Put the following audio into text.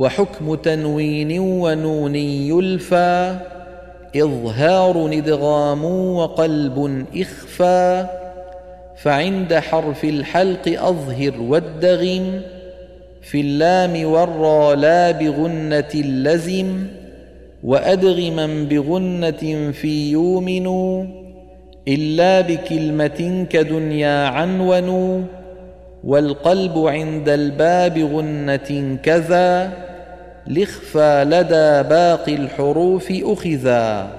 وحكم تنوين ونون يلفى إظهار ندغام وقلب إخفى. فعند حرف الحلق أظهر والدغم في اللام والرا لا بغنة لزم وأدغما بغنة في يومن إلا بكلمة كدنيا عنون. والقلب عند الباب غنة كذا. لخفى لدى باقي الحروف أخذا